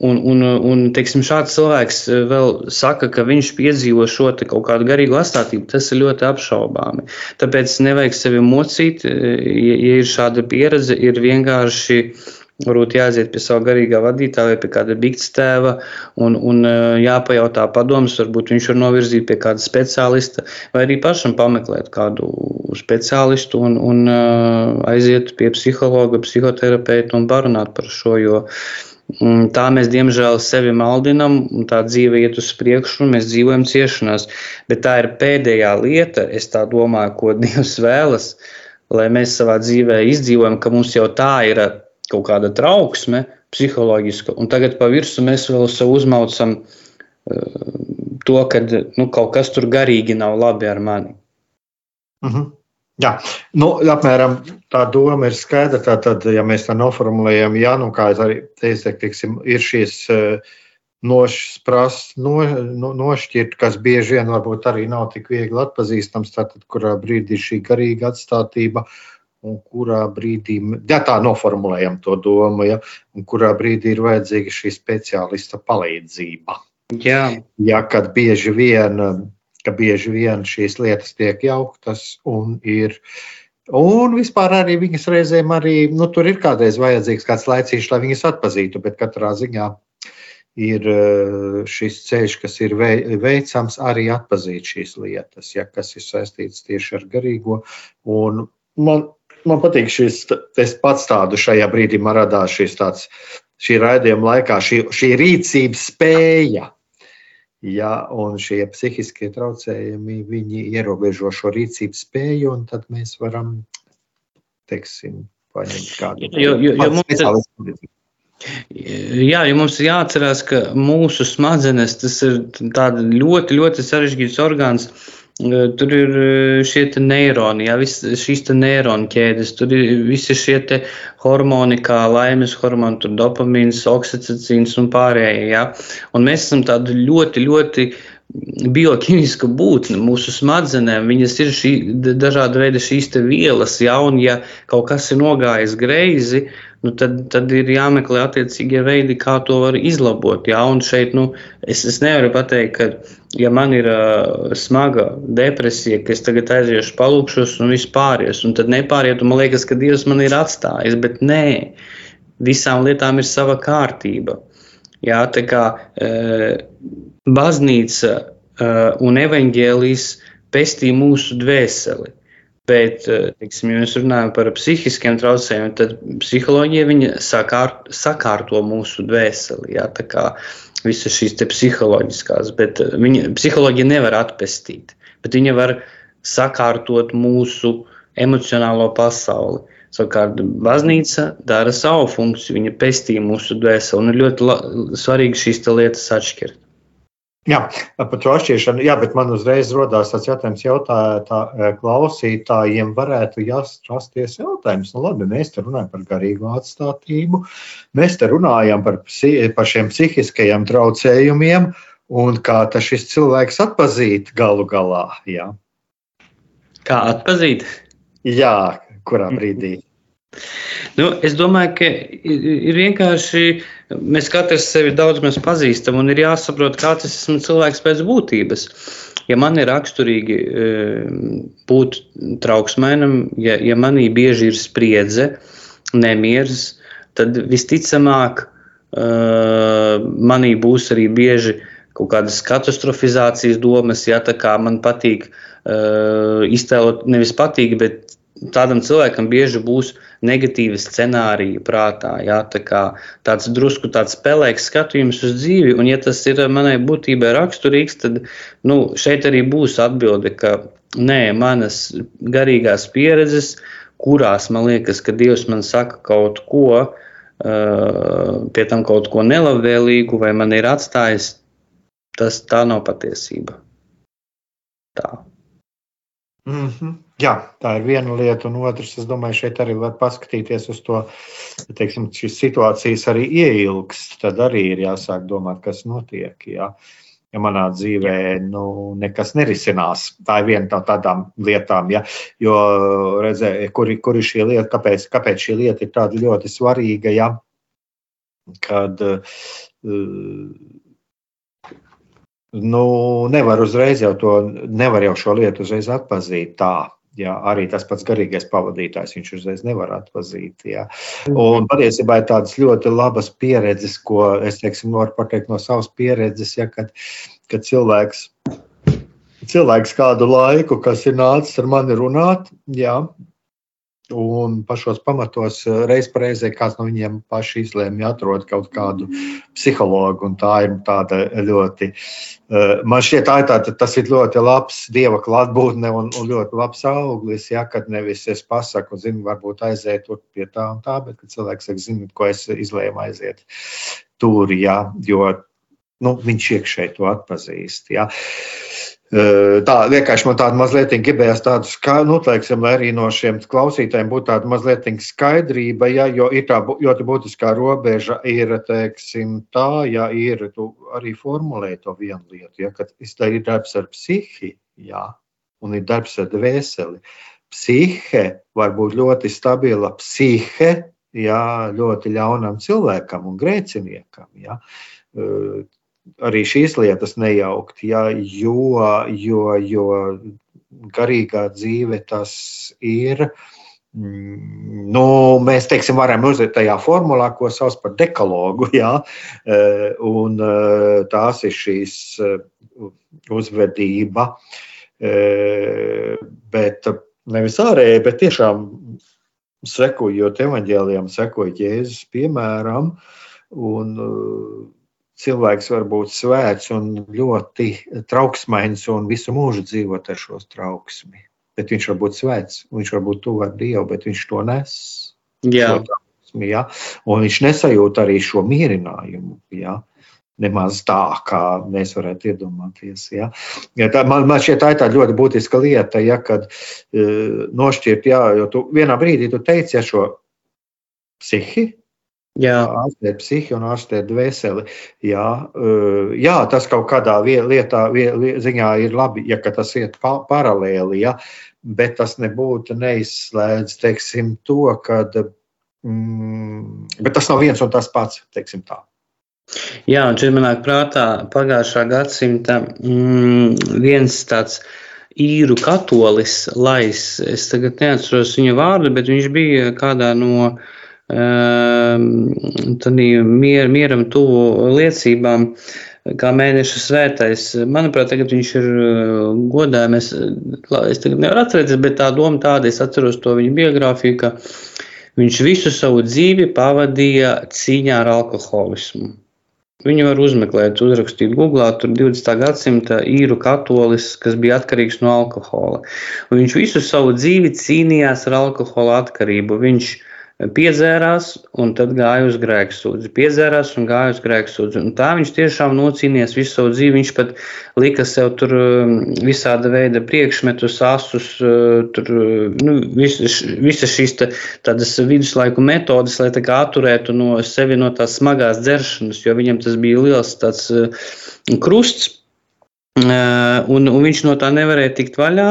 B: un, un, un teiksim, šāds cilvēks vēl saka, ka viņš piedzīvo šo kaut kādu garīgu atstātību, tas ir ļoti apšaubāmi. Tāpēc nevajag sevi mocīt, ja, ja ir šāda pieredze, ir vienkārši Varbūt jāiziet pie sava garīgā vadītāja vai pie kāda bigta tēva un, un eh, jāpajautā padomus. Varbūt viņš var novirzīt pie kāda speciālista, vai arī pašam pameklēt kādu speciālistu un, un eh, aiziet pie psihologa, psihoterapeita un parunāt par šo. Jo mm, Tā mēs, diemžēl, sevi maldinām, un tā dzīve iet uz priekšu, un mēs dzīvojam ciešanās. Bet tā ir pēdējā lieta, es domāju, ko [LAUGHS] Dievs vēlas, lai mēs savā dzīvē izdzīvojam, ka mums jau tā ir kaut kāda trauksme, psiholoģiska, un tagad pa virsmu mēs vēl sev uzmaucam uh, to, ka nu, kaut kas tur garīgi nav labi ar mani.
A: Uh mhm. -huh. Jā, nu, apmēram tā doma ir skaidra. Tātad, ja mēs tā noformulējam, jā, nu, kā arī teicu, tiksim, ir šīs uh, nošķirt, no, no, nošķirt, kas bieži vien varbūt arī nav tik viegli atpazīstams, tātad, kurā brīdī šī garīga atstātība un kurā brīdī, ja tā noformulējam to domu, ja, un kurā brīdī ir vajadzīga šī speciālista palīdzība.
B: Jā.
A: Ja, kad bieži vien, ka bieži vien šīs lietas tiek jauktas un ir. Un vispār arī viņas reizēm arī, nu, tur ir kādreiz vajadzīgs kāds laicīgs, lai viņas atpazītu, bet katrā ziņā ir eh, šis ceļš, kas ir veicams arī atpazīt šīs lietas, ja, kas ir saistīts tieši ar garīgo. Un man man patīk šis, es pats tādu šajā brīdī man radās šis tāds, šī raidījuma laikā, šī, šī rīcības spēja. Ja, un šie psihiskie traucējumi, viņi ierobežo šo rīcības spēju, un tad mēs varam, teiksim, paņemt kādu.
B: Jo, jo, jo mums Jā, jo mums jāatcerās, ka mūsu smadzenes tas ir ļoti, ļoti sarežģīts orgāns. Uh, Tur ir šie neironi, jā, vis, šīs neironu ķēdes, tur ir visi šie hormoni, kā laimes hormoni, tur dopamīns, oksicīns un pārējie. Jā. Un mēs esam tādi ļoti, ļoti bioķīmiska būtne mūsu smadzenēm. Viņas ir šī, dažāda veida šīs vielas, ja, un ja kaut kas ir nogājis greizi, nu, tad, tad ir jāmeklē attiecīgie veidi, kā to var izlabot. Jā, un šeit nu, es, es nevaru pateikt, ka, ja man ir uh, smaga depresija, ka es tagad aiziešu, palūkšos un viss pāries, un tad nepāriet, un man liekas, ka Dievs man ir atstājis, bet nē, visām lietām ir sava kārtība. Jā, tā kā uh, baznīca uh, un evaņģēlijas pestīja mūsu dvēseli. Bet, eh, teiksim, ja mēs runājam par psihiskiem traucējumiem, tad psiholoģija sakārt, sakārto mūsu dvēseli. Jā, tā kā visas šīs psiholoģiskās, bet eh, viņa psiholoģija nevar atpestīt, bet viņa var sakārtot mūsu emocionālo pasauli. Savukārt, baznīca dara savu funkciju, viņa pestīja mūsu dvēseli, un ir ļoti svarīgi šīs lietas atšķirt.
A: Jā, par to atšķiršanu, jā, bet man uzreiz rodās tāds jautājums, jautājot e, klausītājiem, varētu rasties jautājums, nu labi, mēs te runājam par garīgo atstātību, mēs te runājam par, par šiem psihiskajiem traucējumiem, un kā tas šis cilvēks atpazīt galu galā, jā.
B: Kā atpazīt?
A: Jā, kurā brīdī?
B: Nu, es domāju, ka ir vienkārši mēs katrs sevi daudz maz pazīstam un ir jāsaprot, kāds es esmu cilvēks pēc būtības. Ja man ir raksturīgi e, būt trauksmēnam, ja, ja manī bieži ir spriedze, nemieris, tad visticamāk e, manī būs arī bieži kaut kādas katastrofizācijas domas, ja tā kā man patīk uh, iztēlot, nevis patīk, bet tādam cilvēkam bieži būs negatīvi scenāriji prātā. Jā, tā kā tāds drusku tāds spēlīgs skatījums uz dzīvi, un ja tas ir manai būtībai raksturīgs, tad nu, šeit arī būs atbilde, ka nē, manas garīgās pieredzes, kurās man liekas, ka Dievs man saka kaut ko, uh, pie tam kaut ko nelabvēlīgu, vai man ir atstājis, tas tā nav patiesība. Tā.
A: Mm -hmm. Jā, tā ir viena lieta, un otrs, es domāju, šeit arī var paskatīties uz to, teiksim, šīs situācijas arī ieilgst. Tad arī ir jāsāk domāt, kas notiek. Jā. Ja manā dzīvē nu, nekas nerisinās, tā ir viena no tādām lietām, ja, jo redzē, kur, kur ir šī lieta, kāpēc, kāpēc šī lieta ir tāda ļoti svarīga. Ja, kad uh, nu, nevar uzreiz jau to, nevar jau šo lietu uzreiz atpazīt tā. Jā, arī tas pats garīgais pavadītājs viņš uzreiz nevar atpazīt. Jā. Un patiesībā ir tādas ļoti labas pieredzes, ko es teiksim, varu pateikt no savas pieredzes, ja, kad, kad cilvēks, cilvēks kādu laiku, kas ir nācis ar mani runāt, jā, Un pašos pamatos eh, reiz reizē kāds no viņiem paši izlēma atrast kaut kādu psihologu. Tā ir tāda ļoti, eh, man šķiet, tā ir tāda, tas ir ļoti labs dieva klātbūtne un, un ļoti labs auglis. Ja, kad nevis es pasaku, zinu, varbūt aiziet tur pie tā un tā, bet cilvēks saka, zinu, ko es izlēmu aiziet tur, ja, jo nu, viņš iekšēji to atpazīst. Ja. Tā vienkārši man tāda mazliet gribējās tādu skaidru, nu, lai arī no šiem klausītājiem būtu tāda mazliet skaidrība, ja, jo ir tā ļoti būtiskā robeža, ir, teiksim, tā, ja ir, tu arī formulē to vienu lietu, ja, kad ir darbs ar psihi, jā, un ir darbs ar dvēseli. Psihe var būt ļoti stabila psihe, jā, ļoti ļaunam cilvēkam un grēciniekam, jā arī šīs lietas nejaukt, ja, jo, jo, jo garīgā dzīve tas ir. Mm, nu, mēs teiksim, varam uzlikt tajā formulā, ko sauc par dekalogu. Ja? E, un e, tās ir šīs e, uzvedība. Bet nevis ārēji, bet tiešām sekojot evaņģēlijam, sekojot Jēzus piemēram. Un, cilvēks var būt svēts un ļoti trauksmains un visu mūžu dzīvot ar šo trauksmi. Bet viņš var būt svēts, viņš var būt tuvu ar Dievu, bet viņš to nes.
B: Jā.
A: Trauksmi, ja? Un viņš nesajūt arī šo mierinājumu. Ja? Nemaz tā, kā mēs varētu iedomāties. Ja? Ja tā, man, man šķiet, tā ir tā ļoti būtiska lieta, ja, kad uh, nošķirt, jā, jo tu vienā brīdī tu teici, ja šo psihi, Jā. Ārstēt psihi un ārstēt dvēseli. Jā, jā, tas kaut kādā lietā, ziņā ir labi, ja tas iet paralēli, jā, bet tas nebūtu neizslēdz teiksim, to, ka mm, tas nav viens un tas pats. Tā.
B: Jā, un šeit manā prātā pagājušā gadsimta mm, viens tāds īru katolis, Lais, es tagad neatceros viņa vārdu, bet viņš bija kādā no Ehm, mier, mieram tuvu liecībām, kā mēneša svētais. Manuprāt, tagad viņš ir eh, godājams. Es tagad nevaru atcerēties, bet tā doma tāda, es atceros to viņa biogrāfiju, ka viņš visu savu dzīvi pavadīja cīņā ar alkoholismu. Viņu var uzmeklēt, uzrakstīt Google, tur 20. gadsimta īru katolis, kas bija atkarīgs no alkohola. Un viņš visu savu dzīvi cīnījās ar alkohola atkarību. Viņš uh, piedzērās un tad gāja uz grēksūdzi. Piedzērās un gāja uz grēksūdzi. Un tā viņš tiešām nocīnījās visu savu dzīvi. Viņš pat lika sev tur um, visāda veida priekšmetus, asus, uh, tur, nu, visas, visas šīs tā, tādas viduslaiku metodas, lai tā kā atturētu no sevi no tās smagās dzeršanas, jo viņam tas bija liels tāds uh, krusts. Uh, un, un viņš no tā nevarēja tikt vaļā.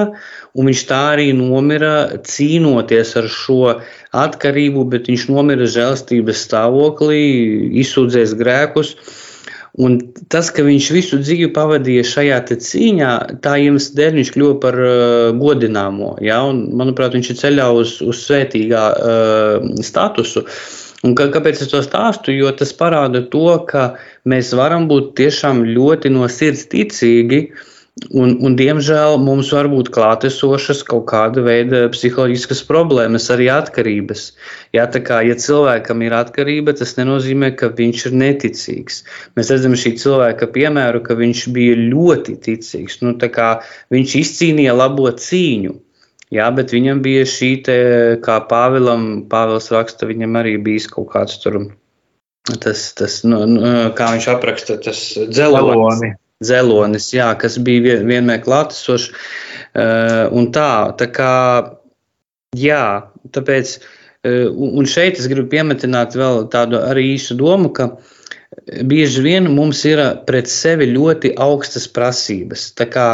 B: Un viņš tā arī nomira cīnoties ar šo atkarību, bet viņš nomira žēlstības stāvoklī, izsūdzēs grēkus. Un tas, ka viņš visu dzīvi pavadīja šajā cīņā, tā iemesla dēļ viņš kļuva par uh, godināmo. Ja? Un, manuprāt, viņš ir ceļā uz, uz svētīgā uh, statusu. Un kā, kāpēc es to stāstu? Jo tas parāda to, ka mēs varam būt tiešām ļoti no sirds ticīgi, uh, Un, un, diemžēl mums var būt klātesošas kaut kāda veida psiholoģiskas problēmas, arī atkarības. Jā, tā kā ja cilvēkam ir atkarība, tas nenozīmē, ka viņš ir neticīgs. Mēs redzam šī cilvēka piemēru, ka viņš bija ļoti ticīgs. Nu, viņš izcīnīja labo cīņu. Jā, bet viņam bija šī, te, kā Pāvilam, Pāvils raksta, viņam arī bijis kaut kāds tur, tas, tas nu, nu, kā viņš apraksta, tas dzelonis dzelonis, jā, kas bija vienmēr klātesošs. Uh, tā, tā kā, jā, tāpēc, uh, un šeit es gribu piemetināt vēl tādu arī īsu domu, ka bieži vien mums ir pret sevi ļoti augstas prasības. Tā kā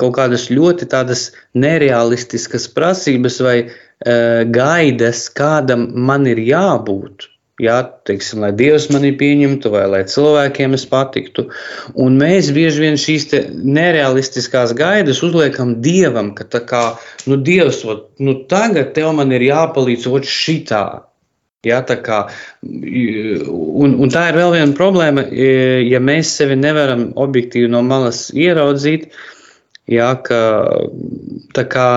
B: kaut kādas ļoti tādas nerealistiskas prasības vai uh, gaidas, kādam man ir jābūt. Jā, teiksim, lai Dievs mani pieņemtu, vai lai cilvēkiem es patiktu. Un mēs bieži vien šīs nerealistiskās gaidas uzliekam Dievam, ka tā kā, nu, Dievs, ot, nu, tagad tev man ir jāpalīdz ot šitā. Ja, kā, un, un tā ir vēl viena problēma, ja mēs sevi nevaram objektīvi no malas ieraudzīt. Ja, ka, tā kā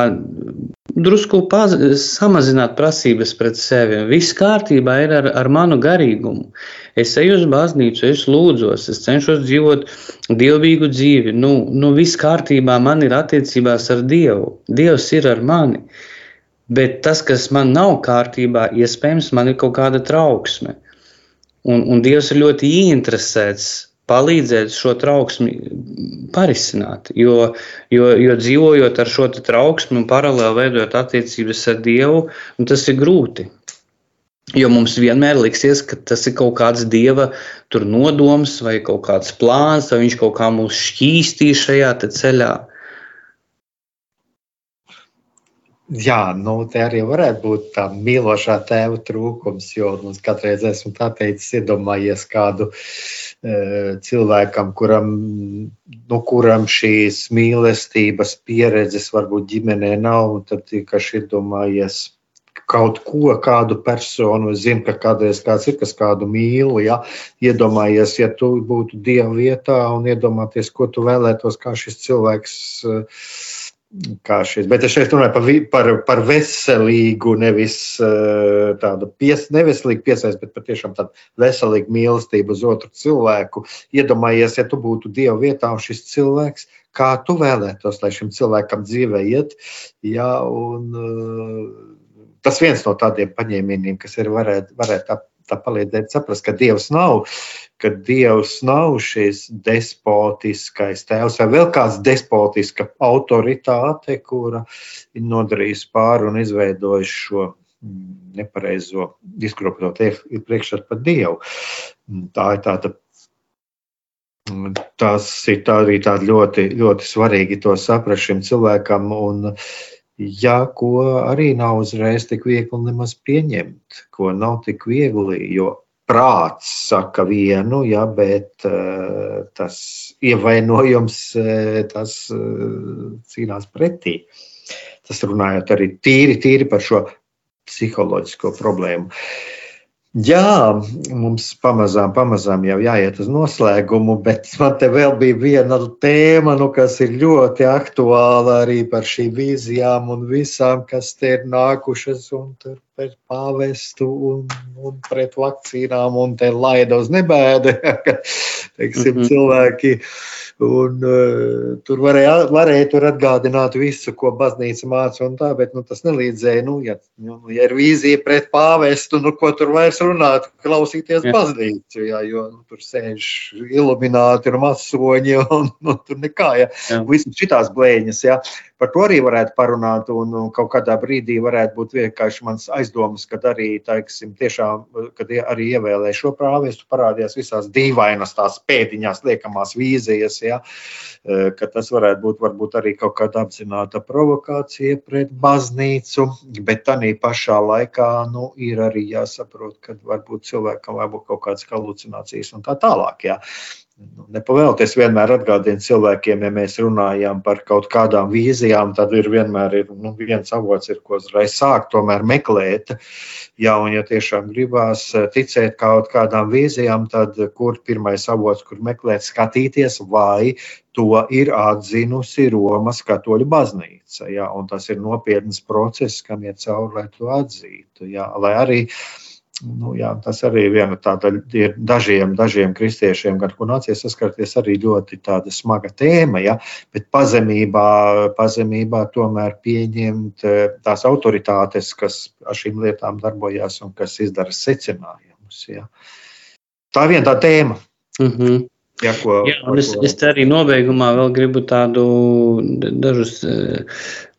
B: drusku paz, samazināt prasības pret sevi. Viss kārtībā ir ar, ar manu garīgumu. Es eju uz baznīcu, es lūdzos, es cenšos dzīvot dievbijīgu dzīvi. Nu, nu viss kārtībā man ir attiecībās ar Dievu. Dievs ir ar mani. Bet tas, kas man nav kārtībā, iespējams, man ir kaut kāda trauksme. Un, un Dievs ir ļoti ieinteresēts palīdzēt šo trauksmi parisināt. Jo, jo, jo dzīvojot ar šo trauksmi un paralēli veidojot attiecības ar Dievu, tas ir grūti. Jo mums vienmēr liksies, ka tas ir kaut kāds dieva nodoms vai kaut kāds plāns, vai viņš kaut kā mūs šķīstīs šajā ceļā.
A: Jā, nu, te arī varētu būt tā mīlošā tēva trūkums, jo mums katreiz esmu tā teicis, iedomājies kādu uh, cilvēkam, kuram, nu, kuram šīs mīlestības pieredzes varbūt ģimenē nav, tad vienkārši iedomājies kaut ko, kādu personu, es zinu, ka kādreiz kāds ir, kas kādu mīl, ja, iedomājies, ja tu būtu Dieva vietā un iedomāties, ko tu vēlētos, kā šis cilvēks uh, kā šis. Bet es šeit runāju par, par, par veselīgu, nevis eh, tādu pies, neveselīgu piesaisti, bet patiešām tādu veselīgu mīlestību uz otru cilvēku. Iedomājies, ja tu būtu Dieva vietā un šis cilvēks, kā tu vēlētos, lai šim cilvēkam dzīvē iet. Jā, un, eh, tas viens no tādiem paņēmieniem, kas ir varētu, varētu tā, tā palīdzēt saprast, ka Dievs nav ka Dievs nav šis despotiskais tēvs vai vēl kāds despotiska autoritāte, kura ir nodarījusi pāri un izveidojusi šo mm, nepareizo izkropļot priekšstatu par Dievu. Tā ir tāda. Tas ir tā arī tā ļoti, ļoti svarīgi to saprast šim cilvēkam. Un, ja, ko arī nav uzreiz tik viegli nemaz pieņemt, ko nav tik viegli, jo prāts saka vienu, ja, bet uh, tas ievainojums uh, tas uh, cīnās pretī. Tas runājot arī tīri, tīri par šo psiholoģisko problēmu. Jā, mums pamazām, pamazām jau jāiet uz noslēgumu, bet man te vēl bija viena tēma, nu, kas ir ļoti aktuāla arī par šīm vīzijām un visām, kas te ir nākušas. Un tur pret pāvestu un, un pret vakcīnām, un te laida uz nebēdi, [LAUGHS] ka teiksim, mm -hmm. cilvēki. Un, uh, tur varēja, varēja tur atgādināt visu, ko baznīca māca, tā, bet nu, tas nelīdzēja. Nu, ja, nu, ja ir vīzija pret pāvestu, nu, ko tur vairs runāt, klausīties jā. baznīcu, jā, jo nu, tur sēž ilumināti un masoņi, [LAUGHS] un nu, tur nekā. Ja. Visas šitās blēņas, ja. Par to arī varētu parunāt, un, un kaut kādā brīdī varētu būt vienkārši mans aiz aizdomas, kad arī, teiksim, tiešām, kad arī ievēlēja šo prāvestu, parādījās visās dīvainas tās pēdiņās liekamās vīzijas, ja, e, ka tas varētu būt varbūt arī kaut kāda apzināta provokācija pret baznīcu, bet tādā pašā laikā nu, ir arī jāsaprot, ka varbūt cilvēkam būt kaut kādas halucinācijas un tā tālāk. Ja. Nu, Nepavēlties vienmēr atgādina cilvēkiem, ja mēs runājam par kaut kādām vīzijām, tad ir vienmēr ir, nu, viens avots, ir, ko uzreiz sākt tomēr meklēt. Ja, un, ja tiešām gribās ticēt kaut kādām vīzijām, tad kur pirmais avots, kur meklēt, skatīties, vai to ir atzinusi Romas katoļu baznīca. Ja, tas ir nopietns process, kam iet cauri, lai to atzītu. Ja, lai arī uh, Nu, jā, tas arī viena tāda ir dažiem, dažiem kristiešiem, gan kur nācies saskarties, arī ļoti smaga tēma. Ja? Bet pazemībā, pazemībā tomēr pieņemt eh, tās autoritātes, kas ar šīm lietām darbojās un kas izdara secinājumus. Ja? Tā ir viena tā tēma.
B: Mm -hmm. Jā, ko, Jā, es, ko... es arī nobeigumā vēl gribu tādu dažus eh,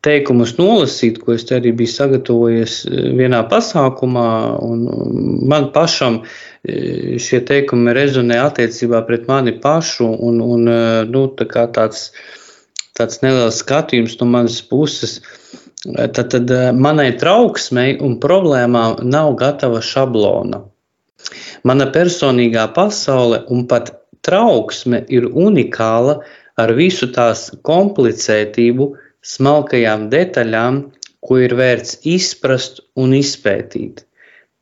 B: teikumus nolasīt, ko es arī biju sagatavojies eh, vienā pasākumā. Man pašam eh, šie teikumi rezonē attiecībā pret mani pašu, un, un nu, tā tāds, tāds neliels skatījums no manas puses. Tad, tad manai trauksmei un problēmām nav gatava šablona. Mana personīgā pasaule un pat trauksme ir unikāla ar visu tās komplicētību, smalkajām detaļām, ko ir vērts izprast un izpētīt.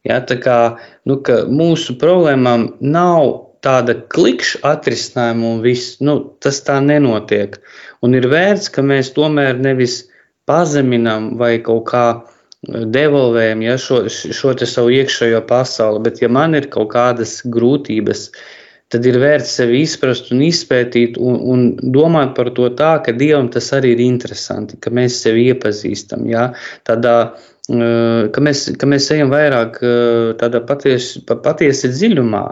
B: Ja, tā kā nu, mūsu problēmām nav tāda klikšķa atrisinājuma, un viss, nu, tas tā nenotiek. Un ir vērts, ka mēs tomēr nevis pazeminām vai kaut kā devolvējam ja, šo, šo savu iekšējo pasauli, bet ja man ir kaut kādas grūtības, tad ir vērts sevi izprast un izpētīt un, un domāt par to tā, ka Dievam tas arī ir interesanti, ka mēs sevi iepazīstam. Ja? Tādā, ka, mēs, ka mēs ejam vairāk tādā patiesi, patiesi dziļumā,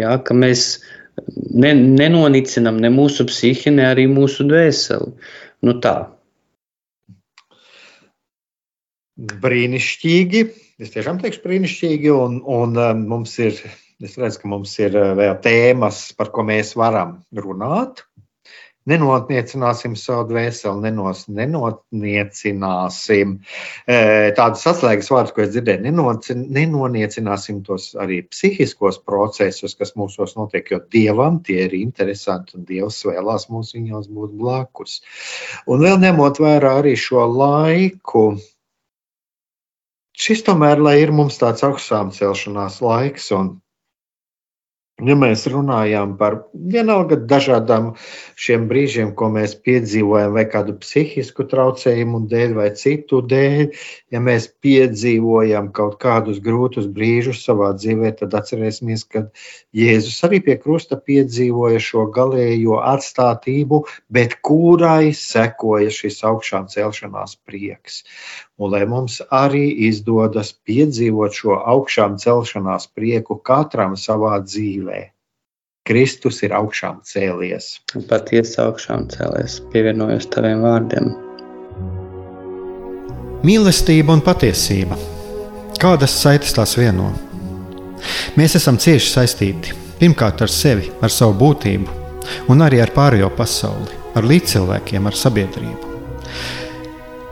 B: ja? ka mēs ne, nenonicinam ne mūsu psihi, ne arī mūsu dvēseli. Nu tā.
A: Brīnišķīgi. Es tiešām teikšu brīnišķīgi, un, un mums ir Es redzu, ka mums ir eh, vēl tēmas, par ko mēs varam runāt. Nenotniecināsim savu dvēseli, nenos, nenotniecināsim eh, tādus atslēgas vārdus, ko es dzirdēju. Nenoci, nenoniecināsim tos arī psihiskos procesus, kas mūsos notiek, jo dievam tie ir interesanti un dievs vēlās mums viņos būt blakus. Un vēl ņemot vērā arī šo laiku, šis tomēr ir mums tāds augstām celšanās laiks. Un Ja mēs runājam par vienalga dažādām šiem brīžiem, ko mēs piedzīvojam, vai kādu psihisku traucējumu dēļ, vai citu dēļ, ja mēs piedzīvojam kaut kādus grūtus brīžus savā dzīvē, tad atcerēsimies, ka Jēzus arī pie krusta piedzīvoja šo galējo atstātību, bet kurai sekoja šis augšām celšanās prieks un lai mums arī izdodas piedzīvot šo augšām celšanās prieku katram savā dzīvē. Kristus ir augšām cēlies.
B: Patiesi augšām cēlies, pievienojos taviem vārdiem.
C: Mīlestība un patiesība. Kādas saites tās vieno? Mēs esam cieši saistīti pirmkārt ar sevi, ar savu būtību, un arī ar pārējo pasauli, ar līdzcilvēkiem, ar sabiedrību.